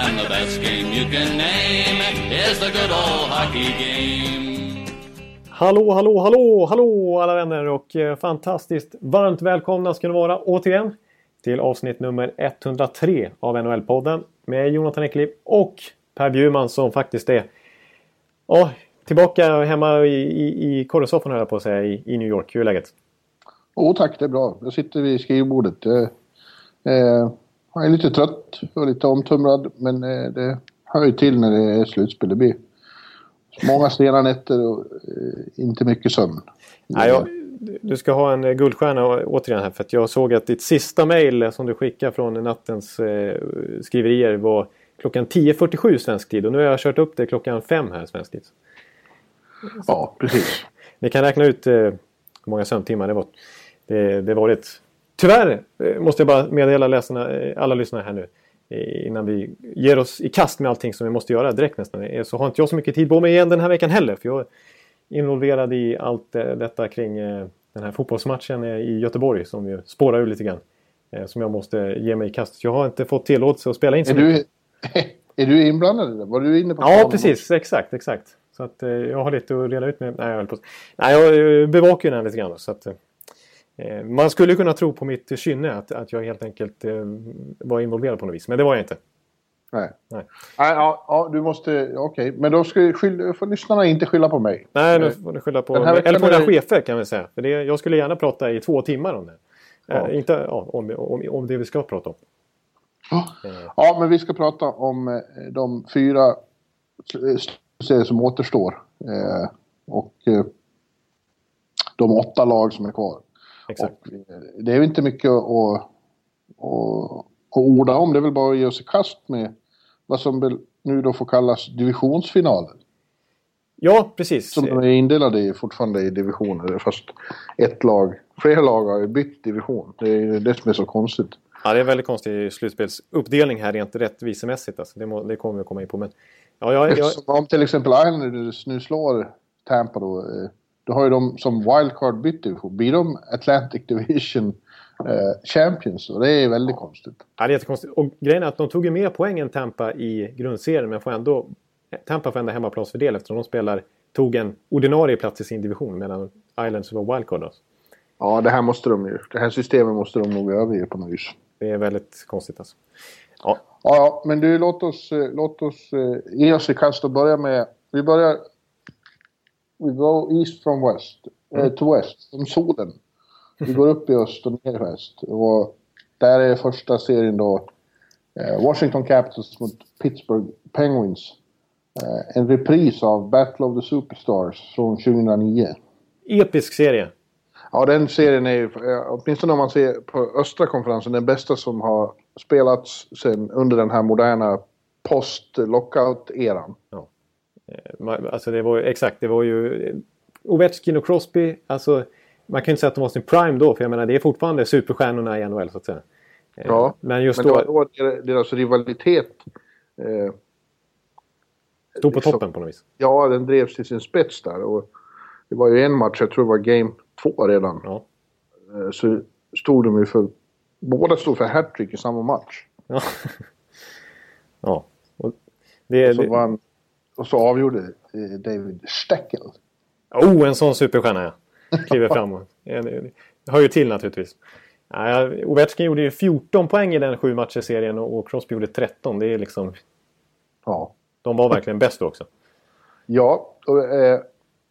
And the best game you can name is the good old hockey game. Hallå, hallå, hallå, hallå alla vänner och eh, fantastiskt varmt välkomna ska ni vara återigen till avsnitt nummer 103 av NHL-podden med Jonathan Ekeliv och Per Bjurman som faktiskt är ja, tillbaka hemma i, i, i korrespondenten höll jag på att säga, i, i New York. Hur är läget? Jo tack, det är bra. Jag sitter vid skrivbordet. Eh, jag är lite trött och lite omtumlad men eh, det hör ju till när det är slutspel. Det blir många sena nätter och eh, inte mycket sömn. Nej, jag, du ska ha en eh, guldstjärna återigen här för att jag såg att ditt sista mail som du skickade från nattens eh, skriverier var klockan 10.47 svensk tid och nu har jag kört upp det klockan 5 här svensk tid. Ja, precis. Ni kan räkna ut eh, hur många sömntimmar det var. Det, det varit. Tyvärr eh, måste jag bara meddela läsarna, eh, alla lyssnare här nu eh, innan vi ger oss i kast med allting som vi måste göra direkt nästan. Så har inte jag så mycket tid på mig igen den här veckan heller. För jag är involverad i allt detta kring den här fotbollsmatchen i Göteborg som ju spårar ur lite grann. Som jag måste ge mig i kast. Jag har inte fått tillåtelse att spela in så Är mycket. du, är du inblandad det? Var du inne på Ja, precis. Exakt, exakt. Så att jag har lite att reda ut med. Nej, jag, höll på. Nej, jag bevakar ju den lite grann. Så att, man skulle kunna tro på mitt kynne att, att jag helt enkelt eh, var involverad på något vis. Men det var jag inte. Nej. Nej. Nej, ja, ja, du måste... Okej, men då ska skyll, får lyssnarna inte skylla på mig. Nej, nu Eh, får du skylla på, veckan eller på är dina chefer kan vi säga. För det, jag skulle gärna prata i två timmar om det. Ja. Eh, inte ja, om, om, om det vi ska prata om. Ja. Ja, men vi ska prata om eh, de fyra eh, serier som återstår. Eh, och eh, de åtta lag som är kvar. Exakt. Och, eh, det är ju inte mycket att, att, att, orda om. Det är väl bara att ge i kast med vad som nu då får kallas divisionsfinaler. Ja, precis. Som de är indelade i fortfarande i divisioner. Fast ett lag, flera lag har ju bytt division. Det är det som är så konstigt. Ja, det är en väldigt konstig slutspelsuppdelning här rent rättvisemässigt. Alltså. Det, må, det kommer vi komma in på. Men, ja, jag, jag, om till exempel Islanders nu slår Tampa då. eh, Då har ju de som wildcard bytt division. Blir de Atlantic Division eh, Champions? Och det är väldigt konstigt. Ja, det är jättekonstigt. Och grejen är att de tog ju mer poäng än Tampa i grundserien men får ändå... Tampa får ändå hemmaplansfördel eftersom de spelar, tog en ordinarie plats i sin division medan Islands var wildcard. Alltså. Ja, det här måste de ju. Det här systemet måste de nog överge på något vis. Det är väldigt konstigt alltså. Ja, Ja, ja, men du låt oss, eh, låt oss eh, ge oss i kast och börja med... Vi börjar... We go east from west. Eh, to west. Som solen. Vi går upp i öst och ner i väst. Och där är första serien då eh, Washington Capitals mot Pittsburgh Penguins. Eh, en repris av Battle of the Superstars från 2009. episk serie. Ja, den serien är ju, åtminstone om man ser på östra konferensen, den bästa som har spelats sen under den här moderna post-lockout-eran. Ma- Alltså det var ju, exakt, det var ju eh, Ovechkin och Crosby. Alltså, man kan ju inte säga att de var sin prime då, för jag menar det är fortfarande superstjärnorna i NHL så att säga. Eh, Ja, Men just Men då, då, var deras rivalitet, eh, stod på liksom- toppen på något vis. ja den drevs till sin spets där. Och det var ju en match, jag tror det var game två redan. Ja. Eh, så stod de ju för, båda stod för hattrick i samma match. Ja. ja. Och det, så, det, vann, och så avgjorde eh, David Steckel. oh, en sån superstjärna ja. Kliver fram. Det hör ju till naturligtvis. Ovechkin gjorde ju 14 poäng i den sju matcher serien och Crosby gjorde 13. Det är liksom, Ja. de var verkligen bäst då också. Ja, och, eh,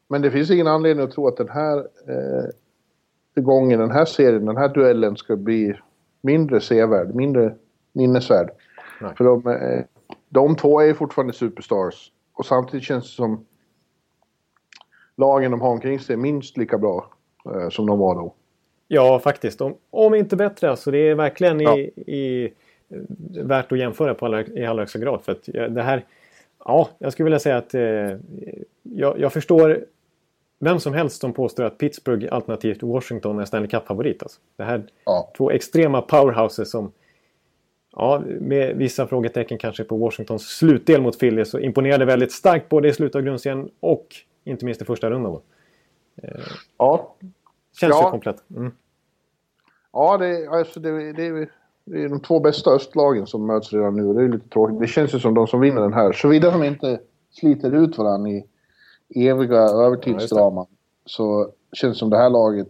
men det finns ingen anledning att tro att den här eh, gången, den här serien, den här duellen ska bli mindre sevärd, mindre minnesvärd. Nej. För de, eh, de två är fortfarande superstars. Och samtidigt känns det som lagen de har omkring sig är minst lika bra eh, som de var då. Ja, faktiskt. Om, om inte bättre. Alltså, det är verkligen i, Ja. i värt att jämföra på alla, i allra högsta grad. För att det här... Ja, jag skulle vilja säga att eh, jag, jag, förstår vem som helst som påstår att Pittsburgh alternativt Washington är Stanley Cup-favorit. Alltså. Det här ja. två extrema powerhouses som... Ja, med vissa frågetecken kanske på Washingtons slutdel mot Philly så imponerade väldigt starkt både i slutet av grundserien och inte minst i första rundan. Eh, ja. Känns ja. ju komplett. Mm. Ja, det, alltså det, det, det är de två bästa östlagen som möts redan nu. Det är lite tråkigt. Det känns ju som de som vinner den här. Såvida de inte sliter ut varandra i eviga övertidsdraman. Ja, så känns det som det här laget,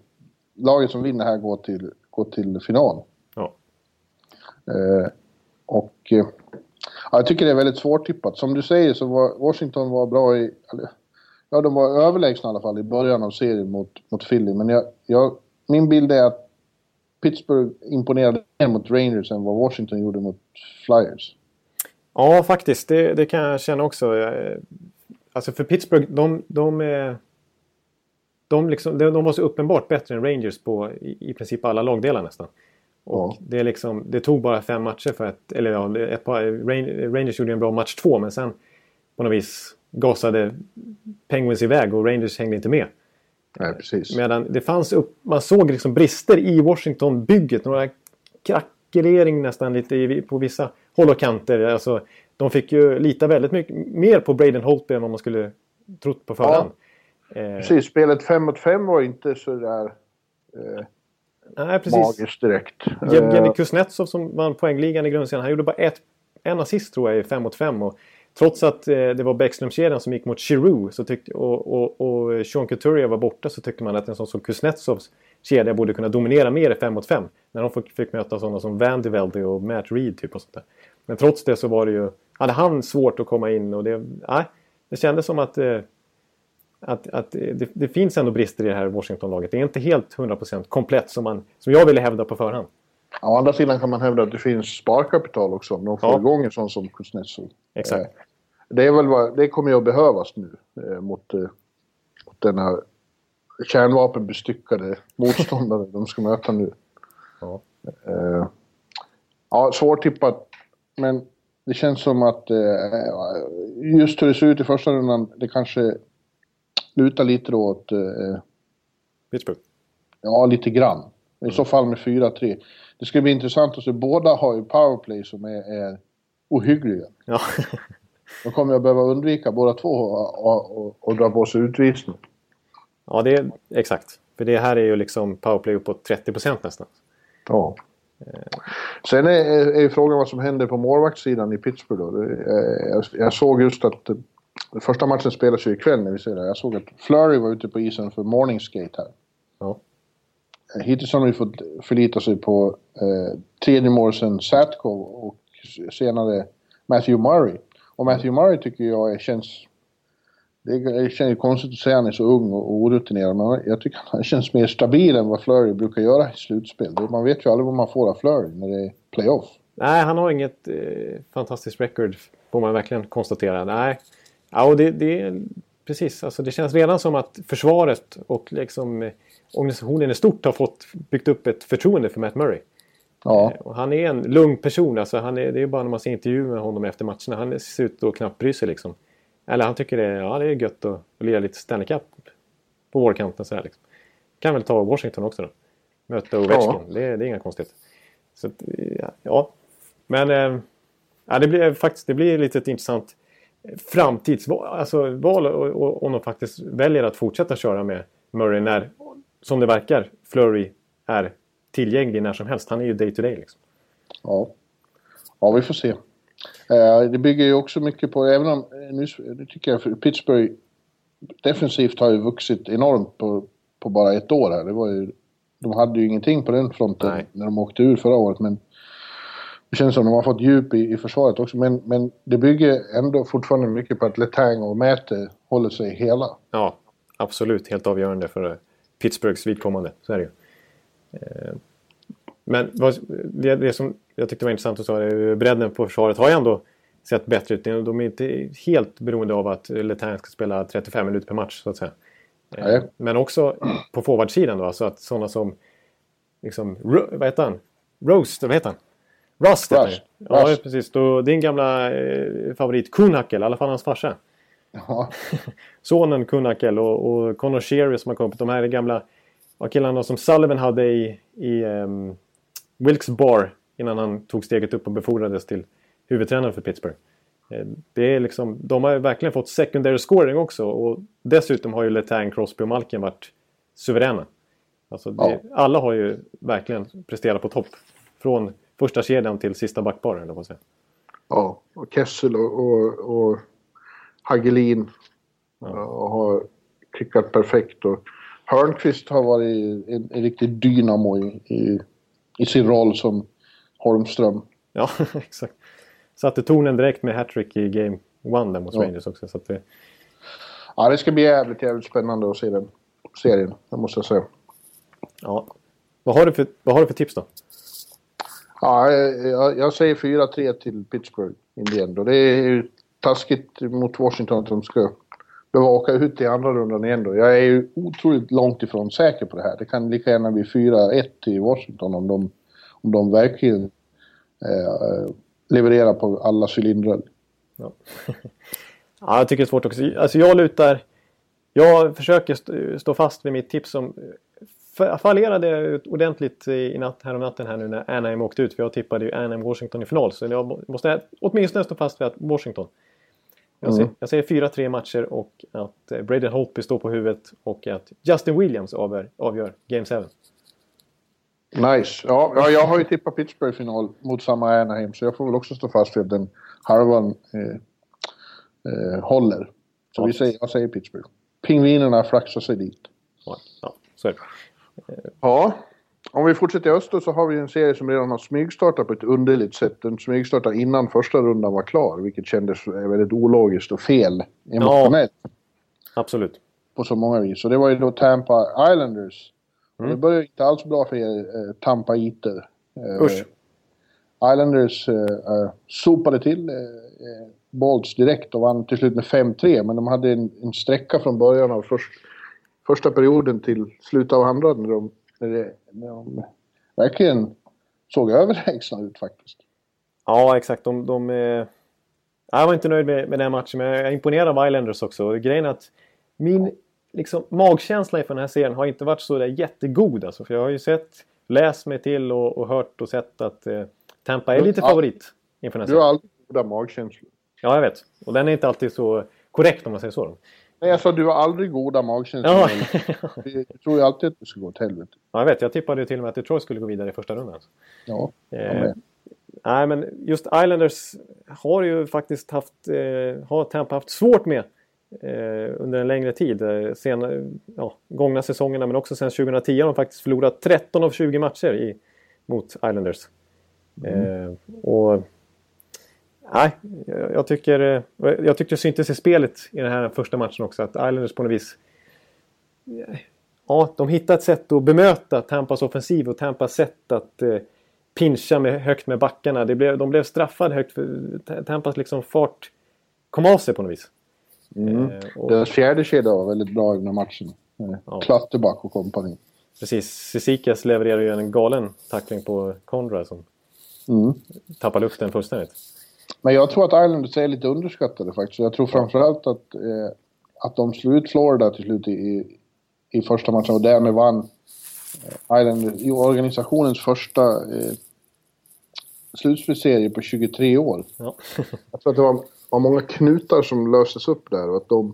laget som vinner här går till, går till final. Eh, och eh, ja, jag tycker det är väldigt svårtippat. Som du säger så var Washington var bra i... Ja, de var överlägsna i alla fall i början av serien mot, mot Philly. Men jag, jag, min bild är att Pittsburgh imponerade mer mot Rangers än vad Washington gjorde mot Flyers. Ja, faktiskt. Det, det kan jag känna också. Alltså för Pittsburgh, de, de, är, de, liksom, de var så uppenbart bättre än Rangers på i, i princip alla lagdelar nästan. Och ja. det, liksom, det tog bara fem matcher för att... Eller ja, ett par, Rangers gjorde en bra match två men sen på något vis gasade Penguins iväg och Rangers hängde inte med. Nej, precis. Medan det fanns upp, man såg liksom brister i Washington-bygget. Några krackelering nästan lite på vissa håll och kanter. Alltså, de fick ju lita väldigt mycket mer på Braden Holtby än vad man skulle trott på förhand. Ja, eh, precis, spelet 5 mot 5 var inte sådär eh, Nej, precis. magiskt direkt. Jenny eh, Kuznetsov som vann poängligan i grundserien, han gjorde bara ett, en assist tror jag i 5 mot 5. Och trots att eh, det var Bäckströmkedjan som gick mot Giroux så tyckte, och, och, och Sean Couturier var borta så tyckte man att en sån som Kuznetsovs kedja borde kunna dominera mer i 5 mot 5. När de fick, fick möta sådana som Vandy och Matt Reed typ och sånt där. Men trots det så var det ju, hade han svårt att komma in och det, nej, det kändes som att, eh, att, att det, det, finns ändå brister i det här Washington-laget. Det är inte helt 100% komplett som, man, som jag ville hävda på förhand. Å andra sidan kan man hävda att det finns sparkapital också om de får ja. igång en sån som Kuznetsov. Exakt. Eh, det, är väl vad, det kommer ju att behövas nu eh, mot, eh, mot denna kärnvapenbestyckade motståndare de ska möta nu. Ja, ja svårtippat. Men det känns som att just hur det ser ut i första rundan, det kanske lutar lite då åt... Eh, Pittsburgh? Ja, lite grann. I mm. så fall med 4-3. Det ska bli intressant att se. Båda har ju powerplay som är, är ohyggliga. Ja. Då kommer jag behöva undvika båda två och, och, och, och dra på sig utvisning. Ja, det är exakt. För det här är ju liksom powerplay uppåt 30% nästan. Ja. Sen är, är, är, frågan vad som händer på målvaktssidan i Pittsburgh. Då. Jag, jag såg just att första matchen spelas ju ikväll när vi ser det. Jag såg att Flurry var ute på isen för morning skate här. Ja. Hittills har de ju fått förlita sig på eh, tredje målsen Satkov och senare Matthew Murray. Och Matthew Murray tycker jag känns det känns konstigt att säga att han är så ung och orutinerad, men jag tycker han känns mer stabil än vad Flurry brukar göra i slutspel. Man vet ju aldrig vad man får av Flurry när det är playoff. Nej, han har inget eh, fantastiskt record, får man verkligen konstatera. Nej, ja, och det, det, precis. Alltså, det känns redan som att försvaret och liksom, eh, organisationen i stort har fått byggt upp ett förtroende för Matt Murray. Ja. Eh, och han är en lugn person. Alltså, han är, det är bara när man ser intervjuer med honom efter matcherna. Han ser ut att knappt bry sig liksom. Eller han tycker det, ja, det är gött att, att lira lite Stanley Cup på vårkanten. Så här, liksom. Kan väl ta Washington också då. Möta Ovechkin. Ja. Det, det är inga konstigheter. Så ja. Men äh, ja, det blir faktiskt det blir lite intressant framtidsval alltså, val, och, om de faktiskt väljer att fortsätta köra med Murray när, som det verkar, Flurry är tillgänglig när som helst. Han är ju day to day liksom. Ja. Ja, vi får se. Eh, det bygger ju också mycket på, även om, eh, nu, nu tycker jag Pittsburgh defensivt har ju vuxit enormt på, på bara ett år här. Det var ju, de hade ju ingenting på den fronten Nej. när de åkte ur förra året, men känns som de har fått djup i, i försvaret också. Men, men det bygger ändå fortfarande mycket på att Letang och Mäte håller sig hela. Ja, absolut. Helt avgörande för Pittsburghs vidkommande. Så är det ju. Eh, men det, det som jag tyckte var intressant att säga, bredden på försvaret har ju ändå sett bättre ut. De är inte helt beroende av att Letang ska spela 35 minuter per match så att säga. Nej. Eh, men också på forwardsidan då, alltså att sådana som liksom, vad heter han? Roast, vad heter han? Rust, heter det. Ja, Rust. precis. Då, din gamla eh, favorit Kuhnhackel, i alla fall hans farsa. Ja. Sonen Kuhnhackel och, och Conor Sherry som har kommit. De här är gamla ja, killarna som Sullivan hade i, i um, Wilkes Bar innan han tog steget upp och befordrades till huvudtränare för Pittsburgh. Eh, Det är liksom, de har verkligen fått secondary scoring också och dessutom har ju Letang, Crosby och Malkin varit suveräna. Alltså det, Alla har ju verkligen presterat på topp. Från första kedjan till sista backparen, eller vad säga. ja. Och Kessel och, och, och Hagelin Ja. ja, har klickat perfekt. Och Hörnqvist har varit en, en riktig dynamo i, i, i sin roll som Holmström. Ja, exakt. Satte tonen direkt med hattrick i Game 1 där mot Ja. Rangers också. Så att det, Ja, det ska bli jävligt, jävligt spännande att se den serien, det måste jag säga. ja. vad, har du för, vad har du för tips då? Ja, jag, jag säger 4-3 till Pittsburgh in the end. Och det är ju taskigt mot Washington att de ska behöva åka ut i andra rundan igen då. Jag är ju otroligt långt ifrån säker på det här. Det kan lika gärna bli 4-1 till Washington om de, om de verkligen eh, levererar på alla cylindrar. Ja. ja, jag tycker det är svårt också. Alltså jag lutar... Jag försöker stå fast vid mitt tips som fallerade ordentligt i natt, här om natten här nu när Anaheim åkte ut. För jag tippade ju Anaheim-Washington i final. Så jag må- måste åtminstone stå fast vid att Washington. Jag, Mm. säger, jag säger 4-3 matcher och att eh, Braden Holtby står på huvudet och att Justin Williams avgör, avgör Game 7. Nice. Ja, ja, jag har ju tippat Pittsburgh i final mot samma Anaheim så jag får väl också stå fast vid att den halvan eh, eh, håller. Så Ja. vi säger, jag säger Pittsburgh. Pingvinerna flaxar sig dit. Ja, ja, så är det. Ja, om vi fortsätter i öst då så har vi en serie som redan har smygstartat på ett underligt sätt. Den smygstartade innan första rundan var klar, vilket kändes väldigt ologiskt och fel emotionellt Absolut. på så många vis. Och det var ju då Tampa Islanders. Och det Mm. började inte alls bra för er eh, Tampaiter. Eh, Usch. Islanders eh, eh, sopade till eh, eh, Bolts direkt och vann till slut med 5-3. Men de hade en, en sträcka från början av först, första perioden till slutet av andra när de, när det, när de verkligen såg överlägsna ut faktiskt. Ja, exakt. De, de, eh... Jag var inte nöjd med, med den matchen, men jag är imponerad av Islanders också. Grejen är att min liksom, magkänsla inför den här serien har inte varit så där jättegod. Alltså, för jag har ju sett, läst mig till och, och hört och sett att eh, Tampa är lite favorit inför den här Du har serien. aldrig goda magkänslor. Ja, jag vet. Och den är inte alltid så korrekt om man säger så. Nej, jag sa du har aldrig goda magkänslor. Ja. Du tror ju alltid att det ska gå åt helvete. ja, jag vet. Jag tippade ju till och med att Detroit skulle gå vidare i första rundan. Ja, Eh, nej, men just Islanders har ju faktiskt haft, eh, har Tampa haft svårt med eh, under en längre tid. Eh, sen, ja, gångna säsongerna men också sen 2010 har de faktiskt förlorat 13 av 20 matcher i, mot Islanders. Eh, och Nej, jag tycker, eh, jag tycker det syntes i spelet i den här första matchen också att Islanders på något vis Ja, de hittade ett sätt att bemöta Tampas offensiv och Tampas sätt att eh, pincha med, högt med backarna. Det blev, de blev straffade högt för Ta- Tampas liksom fart kom av sig på något vis. Mm. Eh, och, Deras fjärde kedja var väldigt bra i den här matchen. Eh, Ja. Klatterback och kompani. precis, Sisikas levererar ju en galen tackling på Conrad som Mm. tappar luften fullständigt. Men jag tror att Islanders är lite underskattade faktiskt. Jag tror framförallt att, eh, att de slog ut Florida till slut i, i, första matchen och därmed vann eh, Islanders i organisationens första eh, slutspelsserie på 23 år. Ja. Jag tror att det var, var många knutar som löstes upp där och att de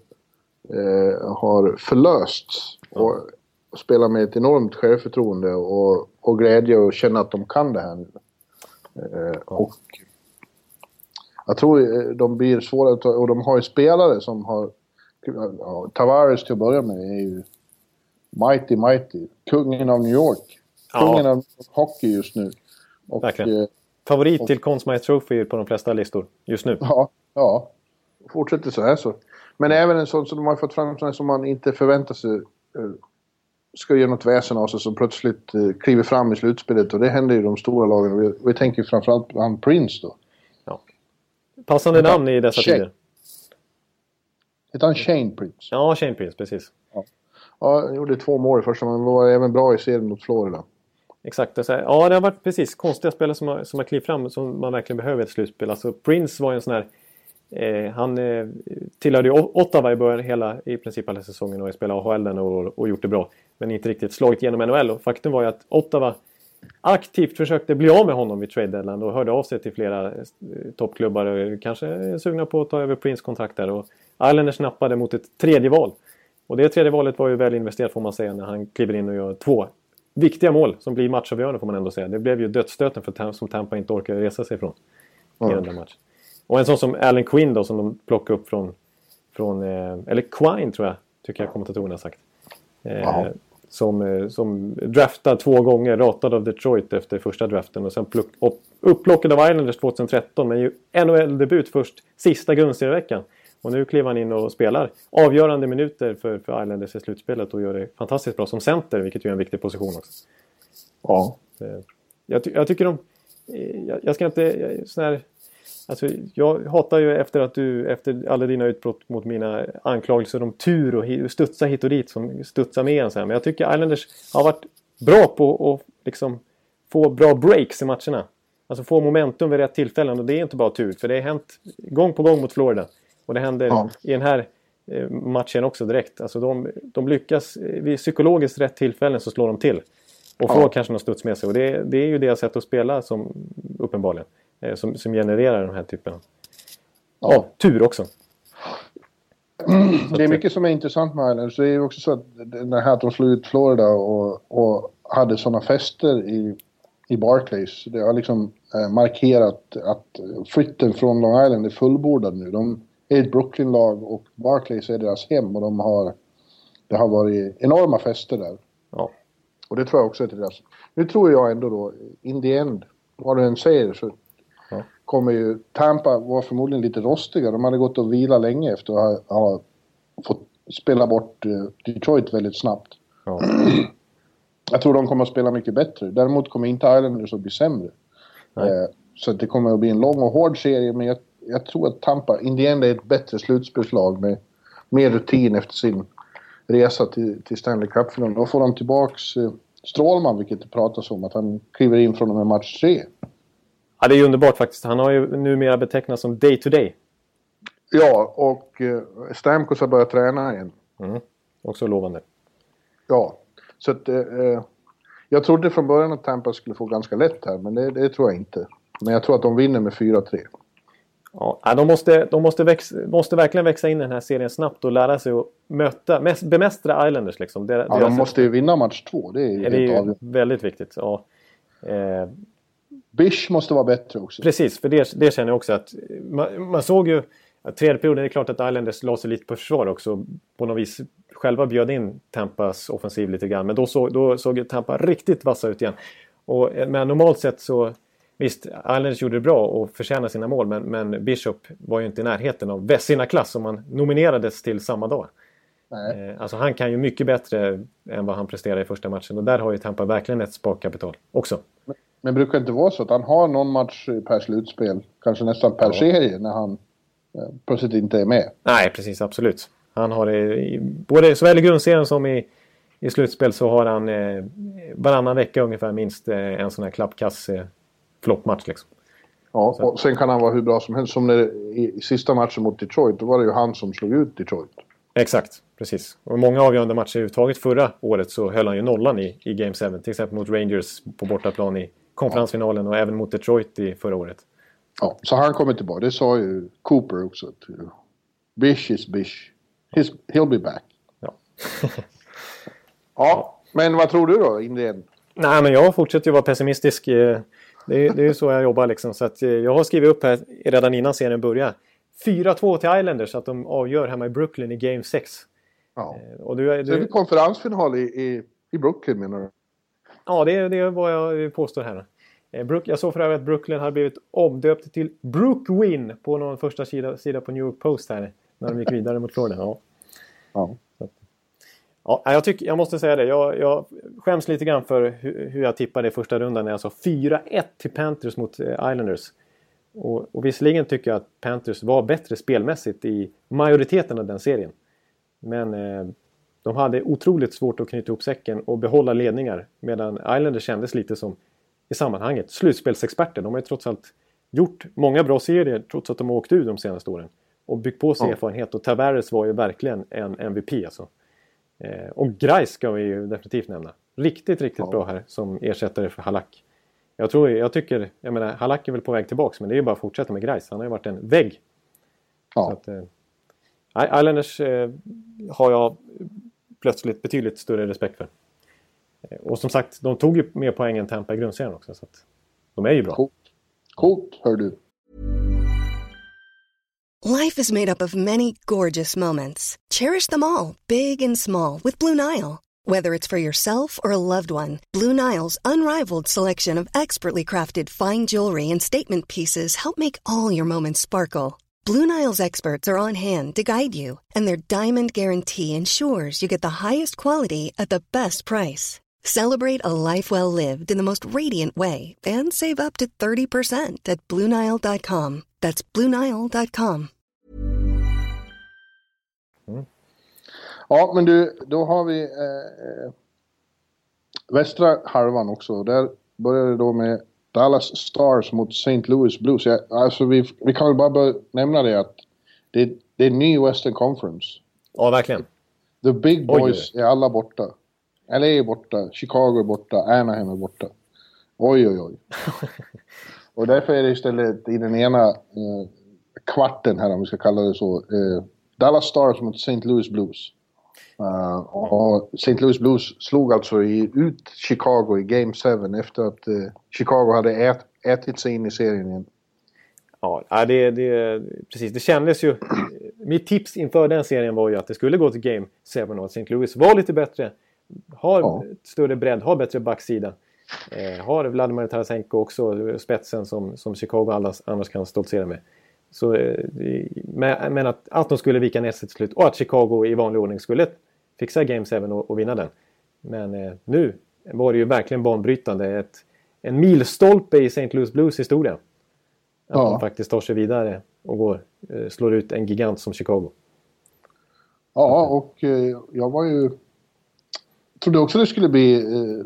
eh, har förlösts och spelar med ett enormt självförtroende och, och glädje och känner att de kan det här nu. Eh, och jag tror eh, de blir svåra att ta, och de har ju spelare som har ja, Tavares till att börja med är ju mighty mighty. Kungen av New York. Ja. Kungen av hockey just nu. Och, Verkligen. eh, Favorit till Conn Smythe Trophy på de flesta listor just nu. Ja, ja. Fortsätter så här så. Men även en sån som de har fått fram som man inte förväntar sig eh, ska göra något väsen av sig som plötsligt kliver fram i slutspelet och det händer ju i de stora lagen. Vi, vi tänker framförallt på Prince då. Passande namn i dessa Check. tider. Heter han Shane Prince? Ja, Shane Prince, precis. Ja, han gjorde två mål i första men var även bra i serien mot Florida. Exakt. Det, ja, det har varit precis konstiga spelare som har, som har klivit fram som man verkligen behöver i ett slutspel. Alltså Prince var ju en sån här... Eh, han eh, tillhörde ju Ottawa i början hela, i princip hela säsongen och spelade AHL och, och gjort det bra. Men inte riktigt slagit igenom NHL. Och faktum var ju att Ottawa aktivt försökte bli av med honom vid trade deadline och hörde av sig till flera eh, toppklubbar och kanske är sugna på att ta över Prince kontrakt där. Och Islanders snappade mot ett tredje val. Och det tredje valet var ju väl investerat får man säga när han kliver in och gör två viktiga mål som blir matchavgörande får man ändå säga. Det blev ju dödsstöten för som Tampa inte orkade resa sig ifrån mm. i den där matchen. Och en sån som Allen Quinn då som de plockade upp från, från eh, eller Quine tror jag, tycker jag kommentatorerna har sagt. Eh, som, eh, som draftad två gånger, ratad av Detroit efter första draften och sen pluck, upp, upplockad av Islanders 2013 men ju NHL-debut först sista grundserieveckan. Och nu kliver han in och spelar avgörande minuter för, för Islanders i slutspelet och gör det fantastiskt bra som center, vilket ju är en viktig position också. Ja. Jag, ty jag tycker de... Jag, jag ska inte... Sån här, alltså, jag hatar ju efter att du, efter alla dina utbrott mot mina anklagelser om tur och studsa hit och dit som studsar med en så här. Men jag tycker Islanders har varit bra på att liksom få bra breaks i matcherna. Alltså få momentum vid rätt tillfällen och det är inte bara tur för det har hänt gång på gång mot Florida. Och det händer ja. i den här eh, matchen också direkt. Alltså de, de lyckas, eh, vid psykologiskt rätt tillfällen så slår de till. Och får ja. kanske någon studs med sig. Och det, det är ju deras sätt att spela som uppenbarligen. Eh, som, som genererar den här typen av ja. tur också. Det är mycket som är intressant med Islanders. Det är ju också så att det här att de slog ut Florida och, och hade sådana fester i, i Barclays. Det har liksom eh, markerat att flytten från Long Island är fullbordad nu. De, är ett Brooklyn-lag och Barclays är deras hem och de har... Det har varit enorma fester där. Ja. Och det tror jag också är till deras... Nu tror jag ändå då, in the end, vad du än säger så. Kommer ju Tampa vara förmodligen lite rostiga. De hade gått och vila länge efter att ha, ha fått spela bort uh, Detroit väldigt snabbt. Ja. Jag tror de kommer att spela mycket bättre. Däremot kommer inte Islanders att bli sämre. Eh, så det kommer att bli en lång och hård serie, men jag jag tror att Tampa, Indiana är ett bättre slutspelslag med mer rutin efter sin resa till, till Stanley Cup-finalen. Då får de tillbaks eh, Strålman, vilket det pratas om, att han kliver in från och med match tre. Ja, det är underbart faktiskt. Han har ju numera betecknats som day to day. Ja, och eh, Stamkos har börjat träna igen. Mm. Också lovande. Ja, så att eh, eh, jag trodde från början att Tampa skulle få ganska lätt här, men det, det tror jag inte. Men jag tror att de vinner med 4-3. Ja, de måste, de måste, växa, måste verkligen växa in i den här serien snabbt och lära sig att möta, bemästra Islanders. Liksom. Det, ja, de måste ju vinna match två. Det är ju, det är ju väldigt viktigt. Ja. Eh, Bish måste vara bättre också. Precis, för det, det känner jag också att man, man såg ju att tredje perioden, det är klart att Islanders la sig lite på försvar också. På något vis själva bjöd in Tampas offensiv lite grann. Men då, så, då såg Tampa riktigt vassa ut igen. Och, men normalt sett så Visst, Islanders gjorde det bra och förtjänade sina mål men, men Bishop var ju inte i närheten av Vessina-klass som han nominerades till samma dag. Nej. Eh, alltså han kan ju mycket bättre än vad han presterade i första matchen och där har ju Tampa verkligen ett sparkapital också. Men, brukar det inte vara så att han har någon match per slutspel, kanske nästan per ja. serie, när han eh, plötsligt inte är med? Nej, precis absolut. Han har det i, både såväl i grundserien som i, i slutspel så har han eh, varannan vecka ungefär minst eh, en sån här klappkass eh, floppmatch liksom. Ja, och sen kan han vara hur bra som helst. Som när, i, i sista matchen mot Detroit, då var det ju han som slog ut Detroit. Exakt, precis. Och många avgörande matcher överhuvudtaget förra året så höll han ju nollan i, i Game 7. Till exempel mot Rangers på bortaplan i konferensfinalen och även mot Detroit i förra året. Ja, så han kommer tillbaka. Det sa ju Cooper också. Bish is Bish. He's, he'll be back. Ja. ja, men vad tror du då, Indien? Nej, men jag fortsätter ju vara pessimistisk. Eh, det är, det är så jag jobbar liksom. Så att eh, jag har skrivit upp här redan innan serien börjar. 4-2 till Islanders så att de avgör hemma i Brooklyn i Game 6. Ja. Eh, och du, du... Så är det konferensfinal i, i, i Brooklyn menar du? Ja, det, det är vad jag påstår här. Eh, Brook, jag såg för övrigt att Brooklyn har blivit omdöpt till Brookwin på någon första sida, sida på New York Post här. När de gick vidare mot Florida. Ja. ja. Ja, jag, tycker, jag måste säga det. Jag, jag skäms lite grann för hur, hur jag tippade i första rundan när jag sa 4-1 till Panthers mot eh, Islanders. Och, och visserligen tycker jag att Panthers var bättre spelmässigt i majoriteten av den serien. Men eh, De hade otroligt svårt att knyta ihop säcken och behålla ledningar. Medan Islanders kändes lite som, i sammanhanget, slutspelsexperter. De har ju trots allt gjort många bra serier trots att de har åkt ur de senaste åren. Och byggt på sig ja. erfarenhet. Och Tavares var ju verkligen en MVP alltså. Eh, och Grice ska vi ju definitivt nämna. Riktigt, riktigt ja. bra här som ersättare för Halak. Jag, tror, jag tycker, jag menar, Halak är väl på väg tillbaks men det är ju bara att fortsätta med Grice. Han har ju varit en vägg. Ja. Att, eh, Islanders eh, har jag plötsligt betydligt större respekt för. Eh, och som sagt, de tog ju mer poäng än Tampa i grundserien också. Så att de är ju bra. Coolt, Coolt hör du. Life is made up of many gorgeous moments. Cherish them all, big and small, with Blue Nile. Whether it's for yourself or a loved one, Blue Nile's unrivaled selection of expertly crafted fine jewelry and statement pieces help make all your moments sparkle. Blue Nile's experts are on hand to guide you, and their diamond guarantee ensures you get the highest quality at the best price. Celebrate a life well lived in the most radiant way and save up to 30% at BlueNile.com. That's BlueNile.com. Mm. Ja, men du, då har vi eh, eh västra halvan också. Där börjar det då med Dallas Stars mot St. Louis Blues. Ja, alltså vi, vi kan väl bara nämna det att det, det är ny Western Conference. Ja, verkligen. The Big Boys oj. är alla borta. LA är borta, Chicago är borta, Anaheim är borta. Oj, oj, oj. och därför är det istället i den ena eh, kvarten här, om vi ska kalla det så, eh, Dallas Stars mot St. Louis Blues. Uh, och St. Louis Blues slog alltså i, ut Chicago i Game 7 efter att uh, Chicago hade ät, ätit sig in i serien igen. Ja, det, det, precis. Det kändes ju... Mitt tips inför den serien var ju att det skulle gå till Game 7 och att St. Louis var lite bättre. Har ja. större bredd, har bättre backsida. Eh, har Vladimir Tarasenko också spetsen som, som Chicago annars, annars kan stoltsera med. Så, eh, men att, att de skulle vika ner sig till slut och att Chicago i vanlig ordning skulle fixa Game 7 och, och vinna den. Men eh, nu var det ju verkligen banbrytande. Ett, en milstolpe i St. Louis Blues historia. Att ja. de faktiskt tar sig vidare och går, eh, slår ut en gigant som Chicago. Ja, och eh, jag var ju... trodde också det skulle bli eh,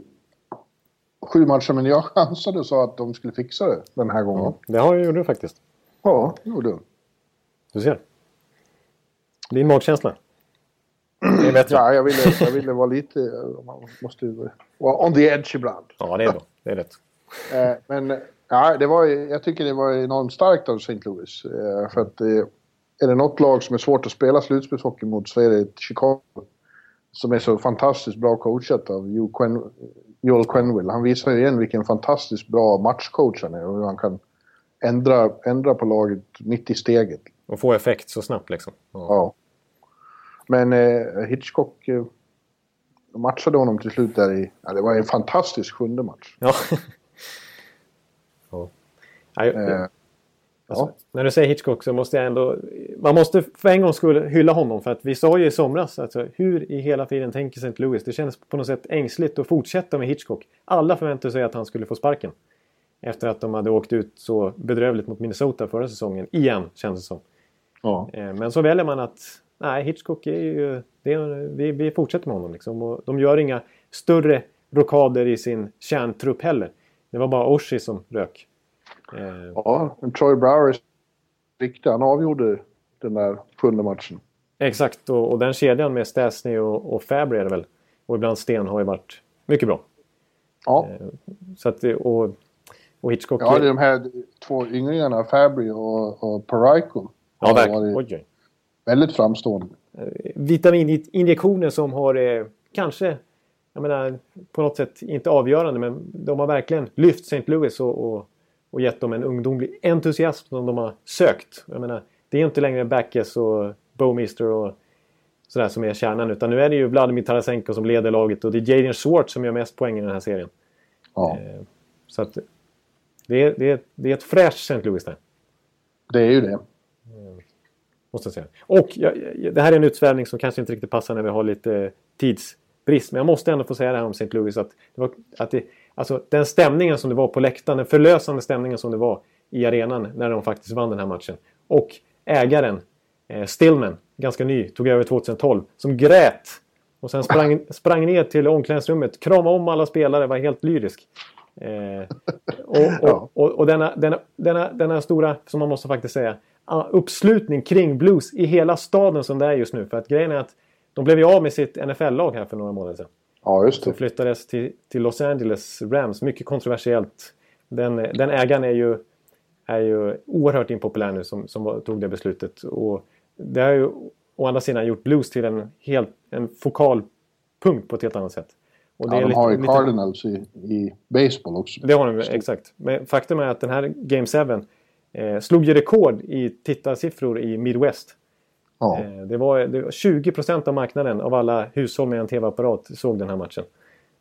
sju matcher, men jag chansade och sa att de skulle fixa det den här gången. Ja, det har jag gjort faktiskt. Ja, det gjorde du. Du ser. Din magkänsla. Det är bättre. Ja, jag ville, jag ville vara lite... Man måste vara on the edge ibland. Ja, det är bra. Det är rätt. Eh, men ja, det var, jag tycker det var enormt starkt av St. Louis. Eh, för att eh, är det något lag som är svårt att spela slutspelshockey mot så är det Chicago. Som är så fantastiskt bra coachat av Joel Quenville. Han visar ju igen vilken fantastiskt bra matchcoach han är och hur han kan ändra, ändra på laget mitt i steget. Och få effekt så snabbt liksom. Ja. ja. Men eh, Hitchcock eh, matchade honom till slut där i... Ja, det var en fantastisk sjunde match. Ja. ja. Nej, eh, alltså, ja. När du säger Hitchcock så måste jag ändå... Man måste för en gång skulle hylla honom för att vi sa ju i somras alltså, hur i hela tiden tänker St. Louis. Det kändes på något sätt ängsligt att fortsätta med Hitchcock. Alla förväntade sig att han skulle få sparken. Efter att de hade åkt ut så bedrövligt mot Minnesota förra säsongen. Igen, känns det som. Ja. Eh, men så väljer man att... Nej, Hitchcock är ju... Är, vi, vi fortsätter med honom liksom. Och de gör inga större rockader i sin kärntrupp heller. Det var bara Oshie som rök. Eh. Ja, men Troy Brower är riktig. Han avgjorde den där sjunde matchen. Exakt, och, och den kedjan med Stasny och, och Fabry är det väl. Och ibland Sten har ju varit mycket bra. Ja. Eh, så att, och och Hitchcock... Ja, det är de här två ynglingarna, Fabry och, och Parayko. Ja, verkligen. Oj. Väldigt framstående. Eh, vitamininjektioner som har eh, kanske, jag menar, på något sätt inte avgörande, men de har verkligen lyft St. Louis och, och, och gett dem en ungdomlig entusiasm som de har sökt. Jag menar, det är inte längre Backes och Bowmister och sådär som är kärnan, utan nu är det ju Vladimir Tarasenko som leder laget och det är Jaden Schwartz som gör mest poäng i den här serien. Ja. Eh, så att det är, det är, det är ett fräscht St. Louis där. Det är ju det. Mm. Måste jag säga. Och jag, det här är en utsvävning som kanske inte riktigt passar när vi har lite tidsbrist. Men jag måste ändå få säga det här om St. Louis. Att, det var, att det, alltså, den stämningen som det var på läktaren, den förlösande stämningen som det var i arenan när de faktiskt vann den här matchen. Och ägaren, eh, Stillman, ganska ny, tog över 2012, som grät Och sen sprang, sprang ner till omklädningsrummet, kramade om alla spelare, var helt lyrisk. Eh, och, och, och, och denna, denna, denna, denna stora, som man måste faktiskt säga, uppslutning kring Blues i hela staden som det är just nu. För att grejen är att de blev ju av med sitt NFL-lag här för några månader sedan. Ja, just det. Som flyttades till, till Los Angeles Rams. Mycket kontroversiellt. Den, den ägaren är ju, är ju oerhört impopulär nu som, som tog det beslutet. Och det har ju å andra sidan gjort Blues till en, helt, en fokal punkt på ett helt annat sätt. Och det ja, de lite, har ju Cardinals i, i baseball också. Det har de, exakt. Men faktum är att den här Game 7 eh, slog ju rekord i tittarsiffror i Midwest. Ja. Eh, det, var, det var 20% av marknaden av alla hushåll med en tv-apparat såg den här matchen.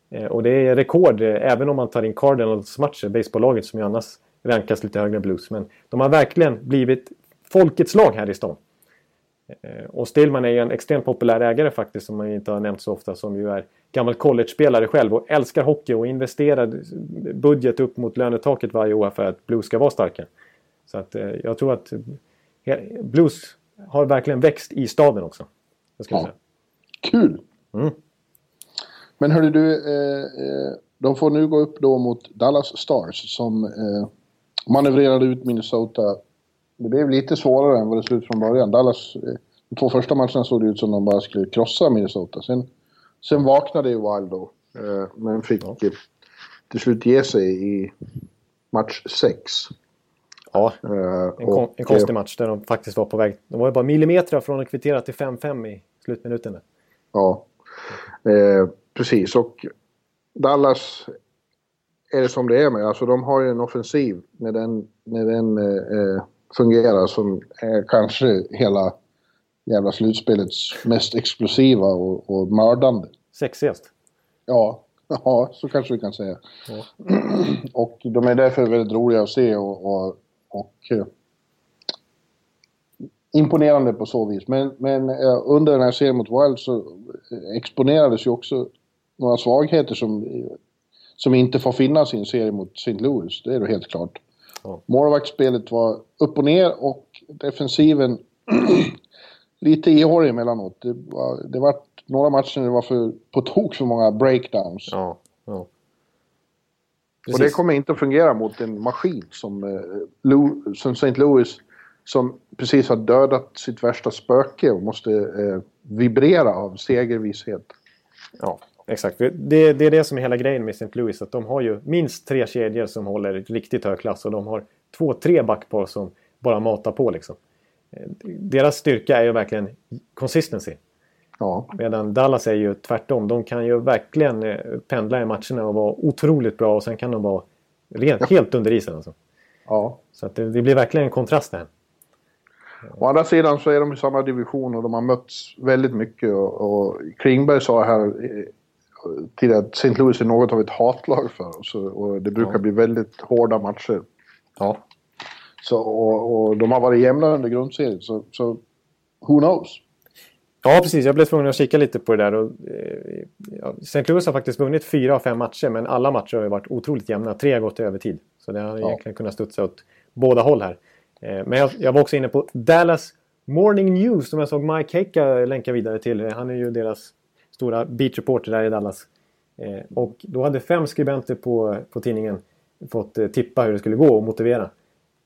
Eh, och det är rekord eh, även om man tar in Cardinals matcher, baseballaget som ju annars rankas lite högre än Blues. Men de har verkligen blivit folkets lag här i stan. Eh, och Stillman är ju en extremt populär ägare faktiskt som man inte har nämnt så ofta som ju är gammal college-spelare själv och älskar hockey och investerar budget upp mot lönetaket varje år för att Blues ska vara starka. Så att eh, jag tror att Blues har verkligen växt i staden också. ja. Kul! Mm. Men hörru du, eh, eh, de får nu gå upp då mot Dallas Stars som eh, manövrerade ut Minnesota. Det blev lite svårare än vad det såg ut från början. Dallas, eh, de två första matcherna såg det ut som de bara skulle krossa Minnesota. Sen, sen vaknade ju Wild då, eh, men fick ja. till slut ge sig i match 6. Ja, eh, en, kon en konstig match där de faktiskt var på väg. De var ju bara millimeter från att kvittera till 5-5 i slutminuten. Ja, eh, precis. Och Dallas är det som det är med. Alltså de har ju en offensiv när den, när den eh, fungerar som är kanske hela jävla slutspelets mest explosiva och, och mördande. Sexigast? Ja, ja, så kanske vi kan säga. Ja. och de är därför väldigt roliga att se och, och, och eh, imponerande på så vis. Men, men eh, under den här serien mot Wild så exponerades ju också några svagheter som, som inte får finnas i en serie mot St. Louis. Det är då helt klart. Ja. Målvaktsspelet var upp och ner och defensiven lite ihålig emellanåt. Det var, det var några matcher det var för, på tok för många breakdowns. Ja, ja. Och det kommer inte att fungera mot en maskin som, eh, som St. Louis som precis har dödat sitt värsta spöke och måste eh, vibrera av segervishet. Ja, exakt. Det, det, är det som är hela grejen med St. Louis. Att de har ju minst tre kedjor som håller riktigt hög klass och de har två, tre backpar som bara matar på liksom. Eh, deras styrka är ju verkligen consistency. Ja. Medan Dallas är ju tvärtom. De kan ju verkligen eh, pendla i matcherna och vara otroligt bra och sen kan de vara rent, ja. helt under isen. Alltså. Ja. Så det, det, blir verkligen en kontrast där. Å andra sidan så är de i samma division och de har mötts väldigt mycket. Och, och Klingberg sa här eh, tidigare att St. Louis är något av ett hatlag för oss. Och det brukar ja. bli väldigt hårda matcher. Ja. Så, och, och de har varit jämna under grundserien, så, så who knows? Ja, precis. Jag blev tvungen att kika lite på det där. Och, eh, ja, St. Louis har faktiskt vunnit fyra av fem matcher, men alla matcher har varit otroligt jämna. Tre har gått till övertid. Så det har ja. egentligen kunnat studsa åt båda håll här. Eh, men jag, jag, var också inne på Dallas Morning News som jag såg Mike Heika länka vidare till. Han är ju deras stora beat reporter där i Dallas. Eh, och då hade fem skribenter på, på tidningen fått eh, tippa hur det skulle gå och motivera.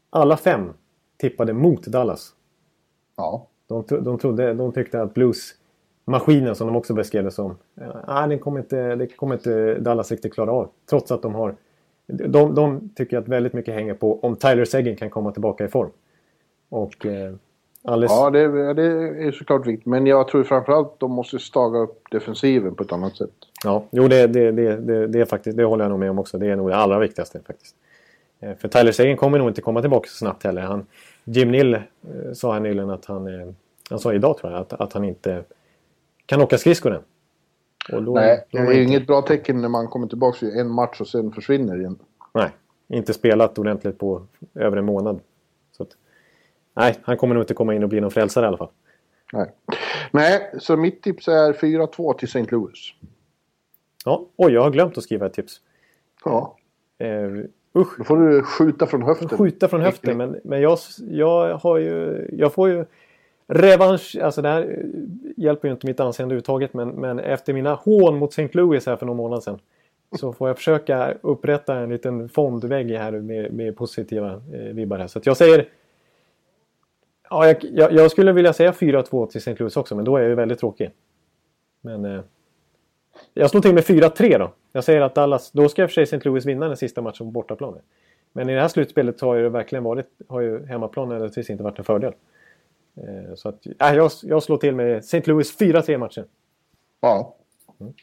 Alla fem tippade mot Dallas. Ja. De, de, trodde, de tyckte att bluesmaskinen som de också beskrev det som. Nej, den kommer inte, det kommer inte Dallas riktigt klara av. Trots att de har... De, de tycker att väldigt mycket hänger på om Tyler Seguin kan komma tillbaka i form. Och... Eh, alldeles... Ja, det, det är såklart viktigt. Men jag tror framförallt att de måste staga upp defensiven på ett annat sätt. Ja, jo det, det, det, det, är faktiskt, det håller jag nog med om också. Det är nog det allra viktigaste faktiskt. Eh, för Tyler Seguin kommer nog inte komma tillbaka så snabbt heller. Han, Jim Nill eh, sa här nyligen att han... Eh, han sa idag tror jag att, att han inte kan åka skridskor än. Då, Nej, då det är ju inget bra tecken när man kommer tillbaka i en match och sen försvinner igen. Nej, inte spelat ordentligt på över en månad. Så att, nej, han kommer nog inte komma in och bli någon frälsare i alla fall. Nej, nej så mitt tips är 4-2 till St. Louis. Ja, oj, jag har glömt att skriva ett tips. Ja. Eh, Usch. Då får du skjuta från höften. Skjuta från höften, men, men jag, jag har ju... Jag får ju... revansch. Alltså det här eh, hjälper ju inte mitt anseende överhuvudtaget. Men, men efter mina hån mot St. Louis här för några månader sedan. Så får jag försöka upprätta en liten fondvägg här med, med positiva eh, vibbar här. Så att jag säger... Ja, jag, jag, jag skulle vilja säga 4-2 till St. Louis också, men då är jag ju väldigt tråkig. Men... Eh, jag slår till med 4-3 då. Jag säger att Dallas... Då ska i och för sig St. Louis vinna den sista matchen på bortaplan. Men i det här slutspelet har ju verkligen varit... Har ju hemmaplan nödvändigtvis inte varit en fördel. Eh, så att... Äh, jag, jag slår till med St. Louis 4-3 matchen. Ja. Mm.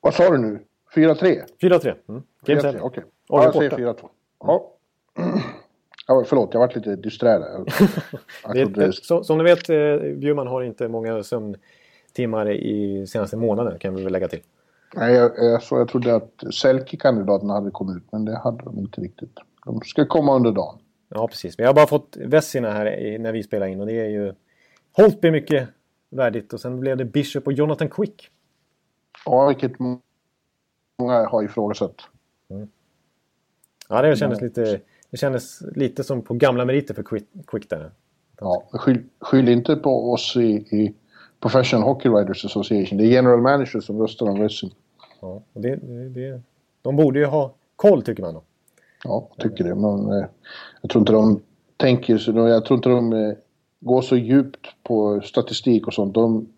Vad sa du nu? 4-3? 4-3. Mm. Game 7. Okej. Okay. Ja, jag säger 4-2. Ja. Ja, förlåt, jag varit lite disträ där. som, som ni vet, eh, Bjurman har inte många sömntimmar i senaste månaden kan vi väl lägga till. Nej, jag, jag, så jag trodde att Selke-kandidaterna hade kommit ut, men det hade de inte riktigt. De ska komma under dagen. Ja, precis. Vi har bara fått Vessina här när vi spelar in och det är ju... Holtby mycket värdigt och sen blev det Bishop och Jonathan Quick. Ja, vilket många har ifrågasatt. Mm. Ja, det kändes, lite, det kändes lite som på gamla meriter för Quick, quick där. Ja, skyll, skyll inte på oss i, i Professional Hockey Writers Association. Det är general manager som röstar om wrestling. Ja, och det, det, de borde ju ha koll tycker man då. Ja, jag tycker det. Men eh, jag tror inte de tänker så. Jag tror inte de eh, går så djupt på statistik och sånt. De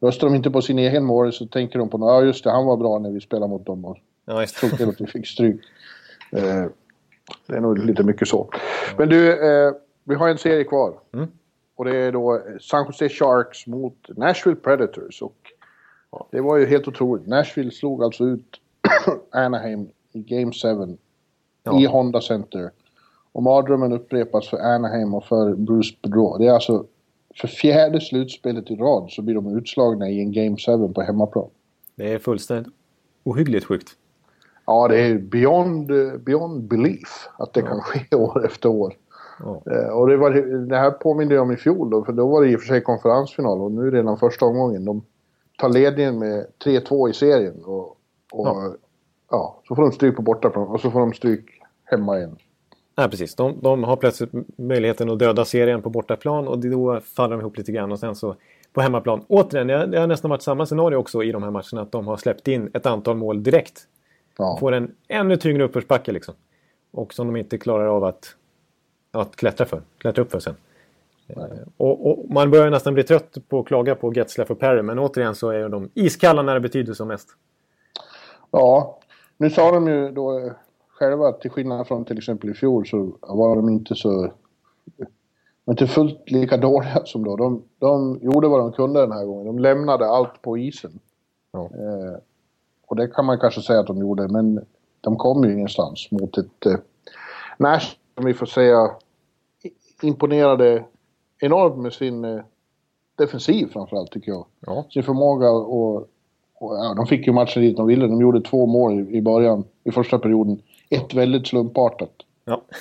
Röstar de inte på sin egen mål så tänker de på ja just det, han var bra när vi spelade mot dem och ja, såg till att vi fick stryk. Eh, det är nog lite mycket så. Men du, eh, vi har en serie kvar. Mm. Och det är då San Jose Sharks mot Nashville Predators. Och det var ju helt otroligt. Nashville slog alltså ut Anaheim i Game 7 ja. i Honda Center. Och mardrömmen upprepas för Anaheim och för Bruce Bedreau. Det är alltså för fjärde slutspelet i rad så blir de utslagna i en Game 7 på hemmaplan. Det är fullständigt ohyggligt sjukt. Ja, det är beyond, beyond belief att det ja. kan ske år efter år. Ja. Eh, och det, var, det här påminner jag om i fjol då, för då var det i och för sig konferensfinal och nu är det redan första omgången. De tar ledningen med 3-2 i serien och, och ja. ja. så får de stryk på bortaplan och så får de stryk hemma igen. Nej, precis. De, de, har plötsligt möjligheten att döda serien på bortaplan och då faller de ihop lite grann och sen så på hemmaplan. Återigen, det har nästan varit samma scenario också i de här matcherna att de har släppt in ett antal mål direkt. Ja. Får en ännu tyngre uppförsbacke liksom. Och som de inte klarar av att, att klättra för, klättra upp för sen. Och, och, man börjar nästan bli trött på att klaga på Getzlaff och Perry men återigen så är de iskalla när det betyder som mest. Ja, nu sa de ju då själva, till skillnad från till exempel i fjol, så var de inte så... Inte fullt lika dåliga som då. De, de gjorde vad de kunde den här gången. De lämnade allt på isen. Ja. Eh, och det kan man kanske säga att de gjorde, men de kom ju ingenstans mot ett... Eh, Nash, som vi får säga, imponerade enormt med sin eh, defensiv framförallt tycker jag. Ja. Sin förmåga och, och ja, de fick ju matchen dit de ville. De gjorde två mål i, i början, i första perioden ett väldigt slumpartat. Ja.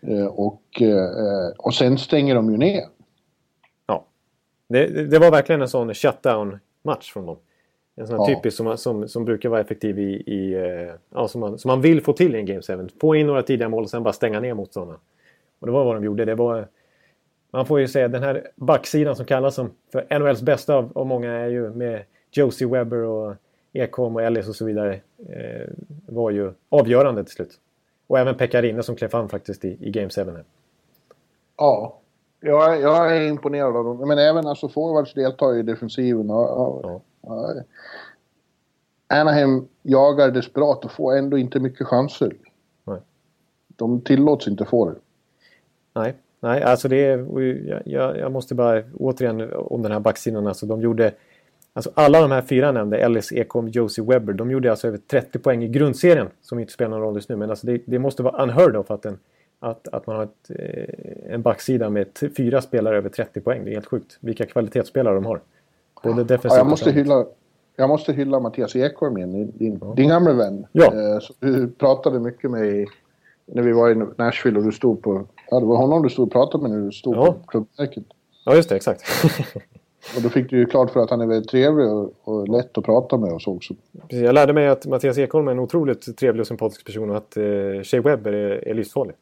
Eh, och, eh, och sen stänger de ju ner. Ja. Det, det var verkligen en sån shutdown-match från dem. En sån här ja. typisk som, som, som brukar vara effektiv i... i eh, ja, som, man, som man vill få till i en Game 7. Få in några tidiga mål och sen bara stänga ner motståndarna. Och det var vad de gjorde. Det var... Man får ju säga den här backsidan som kallas som för NHLs bästa av, av många är ju med Josie Webber och Ekholm och Ellis och så vidare eh, var ju avgörande till slut. Och även Pekarinne som klev fram faktiskt i, i Game 7. Här. Ja, jag, jag är imponerad av dem. Men även alltså forwards deltar i defensiven. Och, och, ja. Anaheim jagar desperat och får ändå inte mycket chanser. Nej. De tillåts inte få det. Nej, Nej alltså det är... Jag, jag måste bara återigen om den här backsidan. Alltså de gjorde Alltså alla de här fyra nämnde, Ellis, Ekholm, Josie Webber, de gjorde alltså över 30 poäng i grundserien. Som inte spelar någon roll just nu. Men alltså det, det måste vara unheard of att, en, att, att man har ett, eh, en backsida med fyra spelare över 30 poäng. Det är helt sjukt. Vilka kvalitetsspelare de har. Både defensivt ja, jag måste hylla jag måste hylla Mattias Ekholm din, din, ja. din gamla vän. Ja. Eh, du pratade mycket med i, när vi var i Nashville och du stod på... Ja, det var honom du stod och pratade med när du stod ja. på klubbmärket. Ja, just det. Exakt. Och då fick du ju klart för att han är väldigt trevlig och, och lätt att prata med och så också. jag lärde mig att Mattias Ekholm är en otroligt trevlig och sympatisk person och att eh, Shea Webber är, är livsfarlig.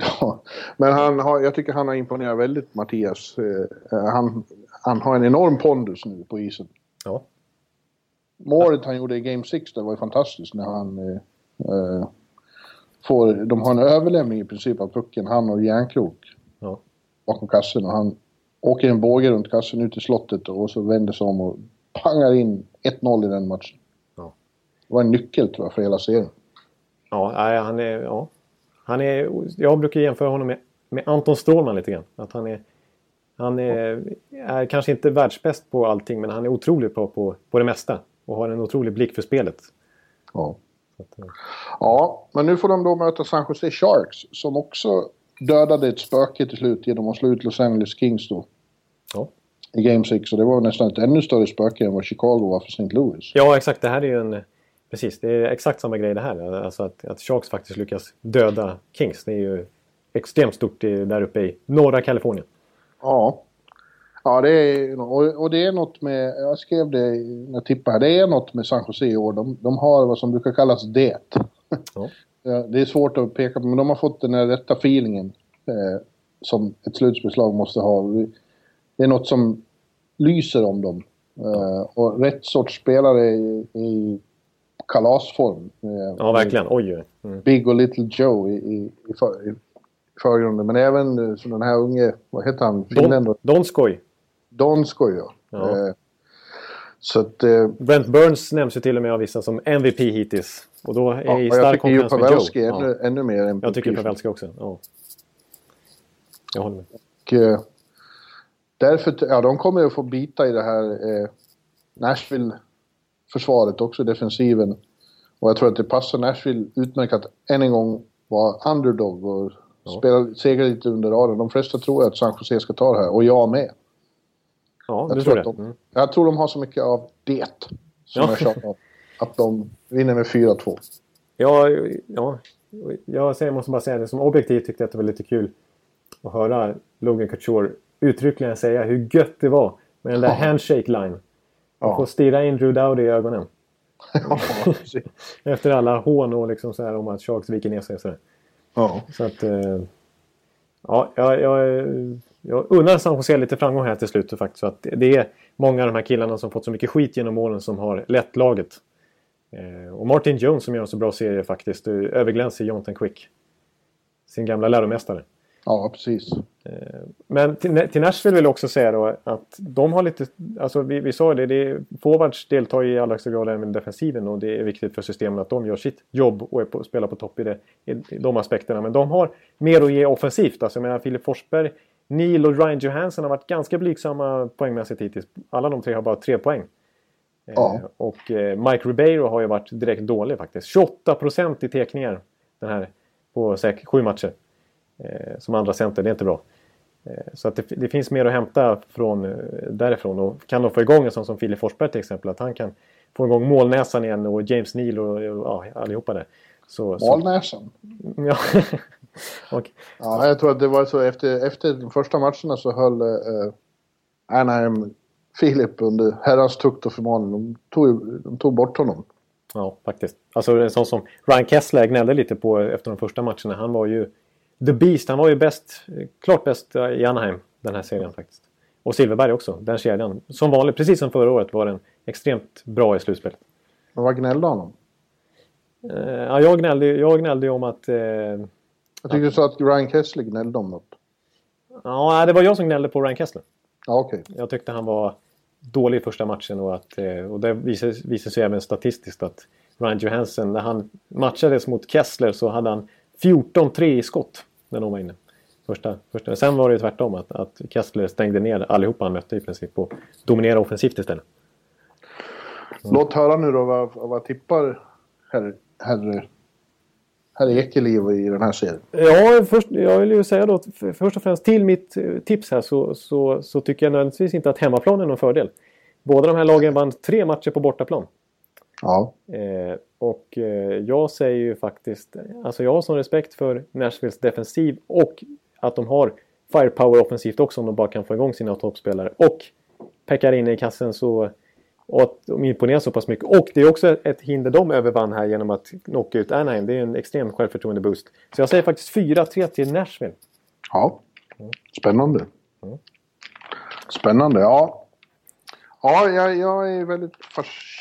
Ja, men han har, jag tycker han har imponerat väldigt, Mattias. Eh, han, han har en enorm pondus nu på isen. Ja. Målet han gjorde i Game 6 det var ju fantastiskt när han eh, eh, får... De har en överlämning i princip av pucken, han och Järnkrok. Ja. Bakom kassen och han åker en båge runt kassen ut i slottet och så vänder sig om och pangar in 1-0 i den matchen. Ja. Det var en nyckel tror jag för hela serien. Ja, han är... Ja. Han är... Jag brukar jämföra honom med, med Anton Strålman lite grann. Att han är... Han är, är kanske inte världsbäst på allting men han är otroligt bra på, på det mesta. Och har en otrolig blick för spelet. Ja. Att, eh, Ja, men nu får de då möta San Jose Sharks som också dödade ett spöke till slut genom att slå ut Los Angeles Kings då. ja. I Game 6 och det var nästan ett ännu större spöke än vad Chicago var för St. Louis. ja, exakt. Det här är ju en... Precis, det är exakt samma grej det här. Alltså att, att Sharks faktiskt lyckas döda Kings. Det är ju extremt stort där uppe i norra Kalifornien. Ja. Ja, det är, och, det är något med, jag skrev det när jag tippade det är något med San Jose i år. De, de har vad som brukar kallas det. Ja. Det är svårt att peka på, men de har fått den här rätta feelingen eh, som ett slutspelslag måste ha. Det är något som lyser om dem. Eh, och rätt sorts spelare i, i kalasform. Eh, Ja, verkligen. Oj. Mm. Big och Little Joe i, i, i förgrunden. Men även eh, som den här unge, vad heter han, finländaren? Don, Donskoj. Donskoj ja. Ja. Eh, så att... Eh, Brent Burns nämns ju till och med av vissa som MVP hittills. Och då är ja, i jag stark tycker konkurrens med Joe. ännu, Ja. ännu mer än Jag tycker Pavelski. Också. Ja. Jag håller med. Och, eh, därför, ja, de kommer ju att få bita i det här eh, Nashville-försvaret också, defensiven. Och jag tror att det passar Nashville utmärkt att än en gång vara underdog och spela, segla lite under raden. De flesta tror att San Jose ska ta det här, och jag med. Ja, Jag tror, det? de, Mm. jag tror de har så mycket av det, som Ja. jag tjatar om, att de vinner med 4-2. Ja, ja, jag säger- måste bara säga det. Som objektiv tyckte jag att det var lite kul att höra Logan Couture uttryckligen säga hur gött det var med den där Ja. handshake line. Ja. Få stirra in Drew Dowdy i ögonen. Ja. Efter alla hån och liksom så här om att Sharks viker ner sig. Så, där ja. så att... Eh, ja, jag, jag, jag unnar San Jose lite framgång här till slut faktiskt. Så att det är många av de här killarna som fått så mycket skit genom åren som har lett laget. Eh, och Martin Jones som gör en så bra serie faktiskt. Eh, överglänser Jonathan Quick. Sin gamla läromästare ja, precis. Men till, till Nashville vill jag också säga då att de har lite... Alltså vi, vi sa det, det är, forwards deltar i allra högsta grad även i defensiven och det är viktigt för systemen att de gör sitt jobb och är på, spelar på topp i, det, i, de aspekterna. Men de har mer att ge offensivt. Alltså jag menar Filip Forsberg, Neil och Ryan Johansson har varit ganska blygsamma poängmässigt hittills. Alla de tre har bara tre poäng. Ja. Eh, och eh, Mike Ribeiro har ju varit direkt dålig faktiskt. 28 procent i tekningar den här på säkert sju matcher. Eh, som andra center, det är inte bra. Eh, Så att det, det finns mer att hämta från, eh, därifrån. Och kan de få igång en sån som Filip Forsberg till exempel, att han kan få igång målnäsan igen och James Neal och, och ja, allihopa det. Så, så, Valnäsan. ja. och, Ja, jag tror att det var så efter, efter de första matcherna så höll eh, Anaheim Filip under herrans tukt och förmaning. De tog, de tog bort honom. ja, faktiskt. Alltså en sån som Ryan Kessler gnällde lite på efter de första matcherna. Han var ju The Beast. Han var ju bäst, klart bäst i Anaheim den här serien faktiskt. Och Silverberg också, den kedjan. Som vanligt, precis som förra året, var den extremt bra i slutspelet. Men vad gnällde han om? Eh, ja, jag, gnällde, jag gnällde om att... Eh, Jag tyckte du sa att Ryan Kessler gnällde om något. ja, det var jag som gnällde på Ryan Kessler. Ja, okej. Jag tyckte han var dålig i första matchen och, att, eh, och det visade, visade sig även statistiskt att Ryan Johansson, när han matchades mot Kessler så hade han 14-3 i skott när de var inne. Första, första. Sen var det ju tvärtom, att, att Kessler stängde ner allihopa han mötte i princip och dominerade offensivt istället. Låt höra nu då vad, vad tippar herr, herr, herr Ekeliv i den här serien. Ja, först, jag vill ju säga då att först och främst till mitt eh, tips här så, så, så tycker jag nödvändigtvis inte att hemmaplan är någon fördel. Båda de här lagen vann tre matcher på bortaplan. Ja. Eh, och eh, jag säger ju faktiskt, alltså jag har sån respekt för Nashvilles defensiv och att de har firepower offensivt också om de bara kan få igång sina toppspelare. Och pekar in i kassen så Och att de imponerar så pass mycket. Och det är också ett hinder de övervann här genom att knocka ut Anaheim. Det är en extrem självförtroende-boost. Så jag säger faktiskt 4-3 till Nashville. Ja, spännande. Spännande, ja. Ja, jag, jag är väldigt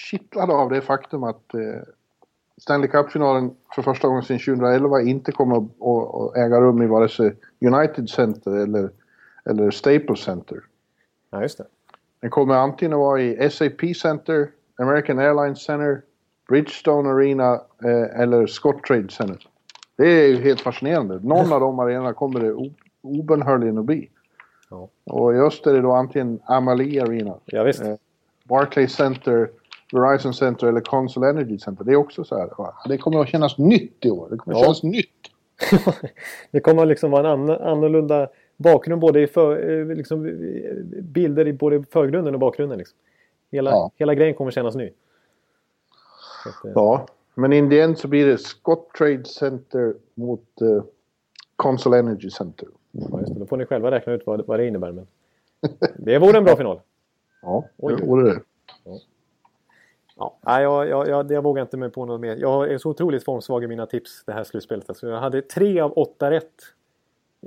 kittlad av det faktum att eh, Stanley Cup-finalen för första gången sedan 2011 inte kommer att, äga rum i vare sig United Center eller, eller Staples Center. Ja, just det. Den kommer antingen att vara i SAP Center, American Airlines Center, Bridgestone Arena eh, eller Scottrade Center. Det är ju helt fascinerande. Någon av de arenorna kommer det obönhörligen att bli. Ja. Och i öst är det då antingen Amalie Arena, Ja, visst. Eh, Barclays Center, Verizon Center eller Consol Energy Center. Det är också så här. Det kommer att kännas nytt i år. Det kommer att Ja. kännas nytt. det kommer liksom vara en ann- annorlunda bakgrund både i för, eh, liksom, eh, bilder i både förgrunden och bakgrunden. Liksom. Hela, Ja. hela grejen kommer kännas ny. Att, eh, Ja, men in the end så blir det Scottrade Center mot eh, Consol Energy Center. ja, just det. Då får ni själva räkna ut vad, vad det innebär. Men det vore en bra final. Ja, det vore det. Ja, nej, jag, jag, jag, jag vågar inte mig på något mer. Jag är så otroligt formsvag i mina tips det här slutspelet. Alltså, jag hade tre av åtta rätt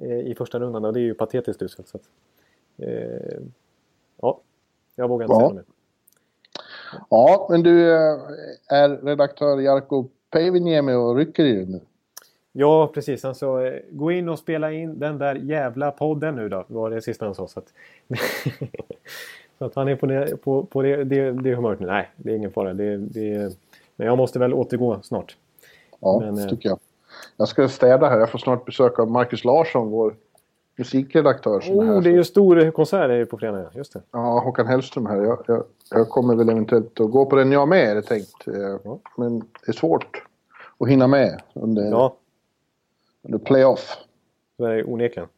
eh, i första rundan och det är ju patetiskt uselt. Så att, eh, ja, jag vågar inte Ja. säga mer. Ja, men du eh, är redaktör Jarkko Päiväniemi och rycker i det nu. Ja, precis. Alltså, eh, gå in och spela in den där jävla podden nu då. Var det sista han sa. Så att, så att han är på det, på, på det, det, det humöret nu. Nej, det är ingen fara. Det, det, men jag måste väl återgå snart. Ja, Men, det eh, tycker jag. Jag ska städa här. Jag får snart besök av Marcus Larsson, vår musikredaktör. Som är här. Oh, det är ju stor konsert det på fredag. Just det. Ja, Håkan Hellström här. Jag, jag, jag kommer väl eventuellt att gå på den jag med, är det tänkt. Eh. Men det är svårt att hinna med under, Ja, under playoff. så är det onekligen.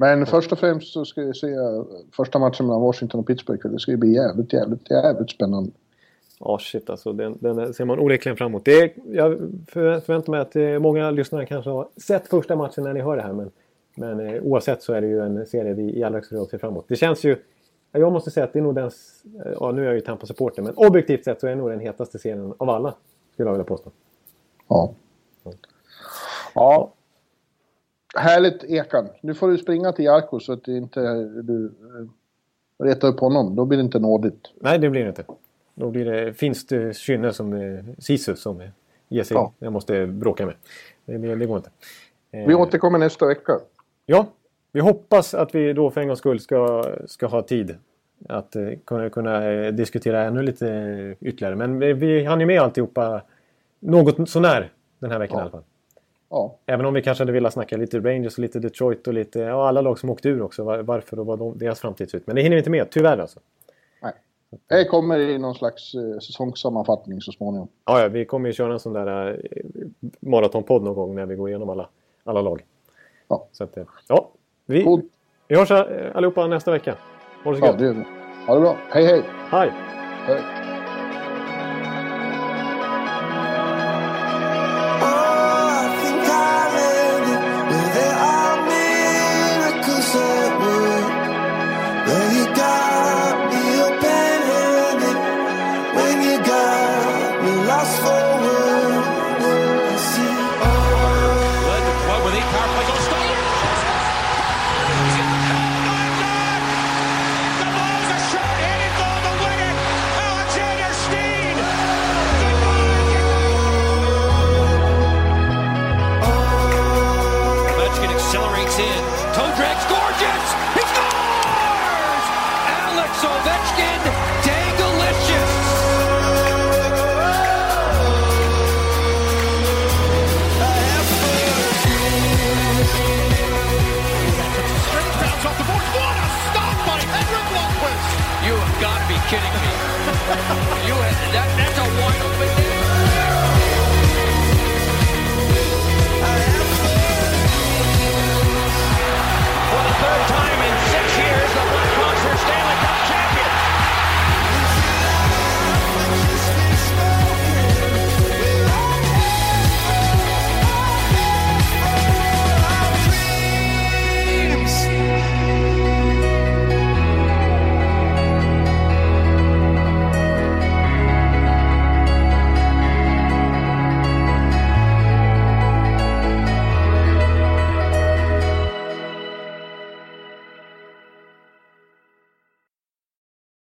Men först och främst så ska vi se eh, första matchen mellan Washington och Pittsburgh. Det ska ju bli jävligt, jävligt, jävligt spännande. Ja, shit alltså. Den, den ser man onekligen fram emot. Det jag för- förväntar mig att eh, många lyssnare kanske har sett första matchen när ni hör det här. Men, men eh, oavsett så är det ju en serie vi i allra högsta grad ser fram emot. Det känns ju... ja, Jag måste säga att det är nog den... s- Ja, nu är jag ju Tampa-supporter, men objektivt sett så är det nog den hetaste serien av alla. Skulle jag vilja påstå. Ja. Ja. Härligt Ekan. Nu får du springa till Jarko så att du inte du eh, retar upp honom. Då blir det inte nådigt. Nej, det blir det inte. Då blir det finst kynne som eh, Sisu som eh, ger sig. Ja. Jag måste bråka med. Det, det, det går inte. Eh, Vi återkommer nästa vecka. Ja, vi hoppas att vi då för en gångs skull ska, ska ha tid att eh, kunna, kunna eh, diskutera ännu lite eh, ytterligare. Men vi, vi hann ju med alltihopa något sånär den här veckan Ja. i alla fall. Ja. Även om vi kanske hade velat snacka lite Rangers och lite Detroit och lite ja, alla lag som åkte ur också. Var, varför och vad de, deras framtid ser ut. Men det hinner vi inte med, tyvärr alltså. Nej. Det kommer i någon slags eh, säsongssammanfattning så småningom. Ja, ja, vi kommer ju köra en sån där eh, maratonpodd någon gång när vi går igenom alla, alla lag. Ja. Så att, eh, ja, vi, God. vi hörs eh, allihopa nästa vecka. Ha det så Ja, gött. det. Ha det bra. Hej, hej. Hej! hej.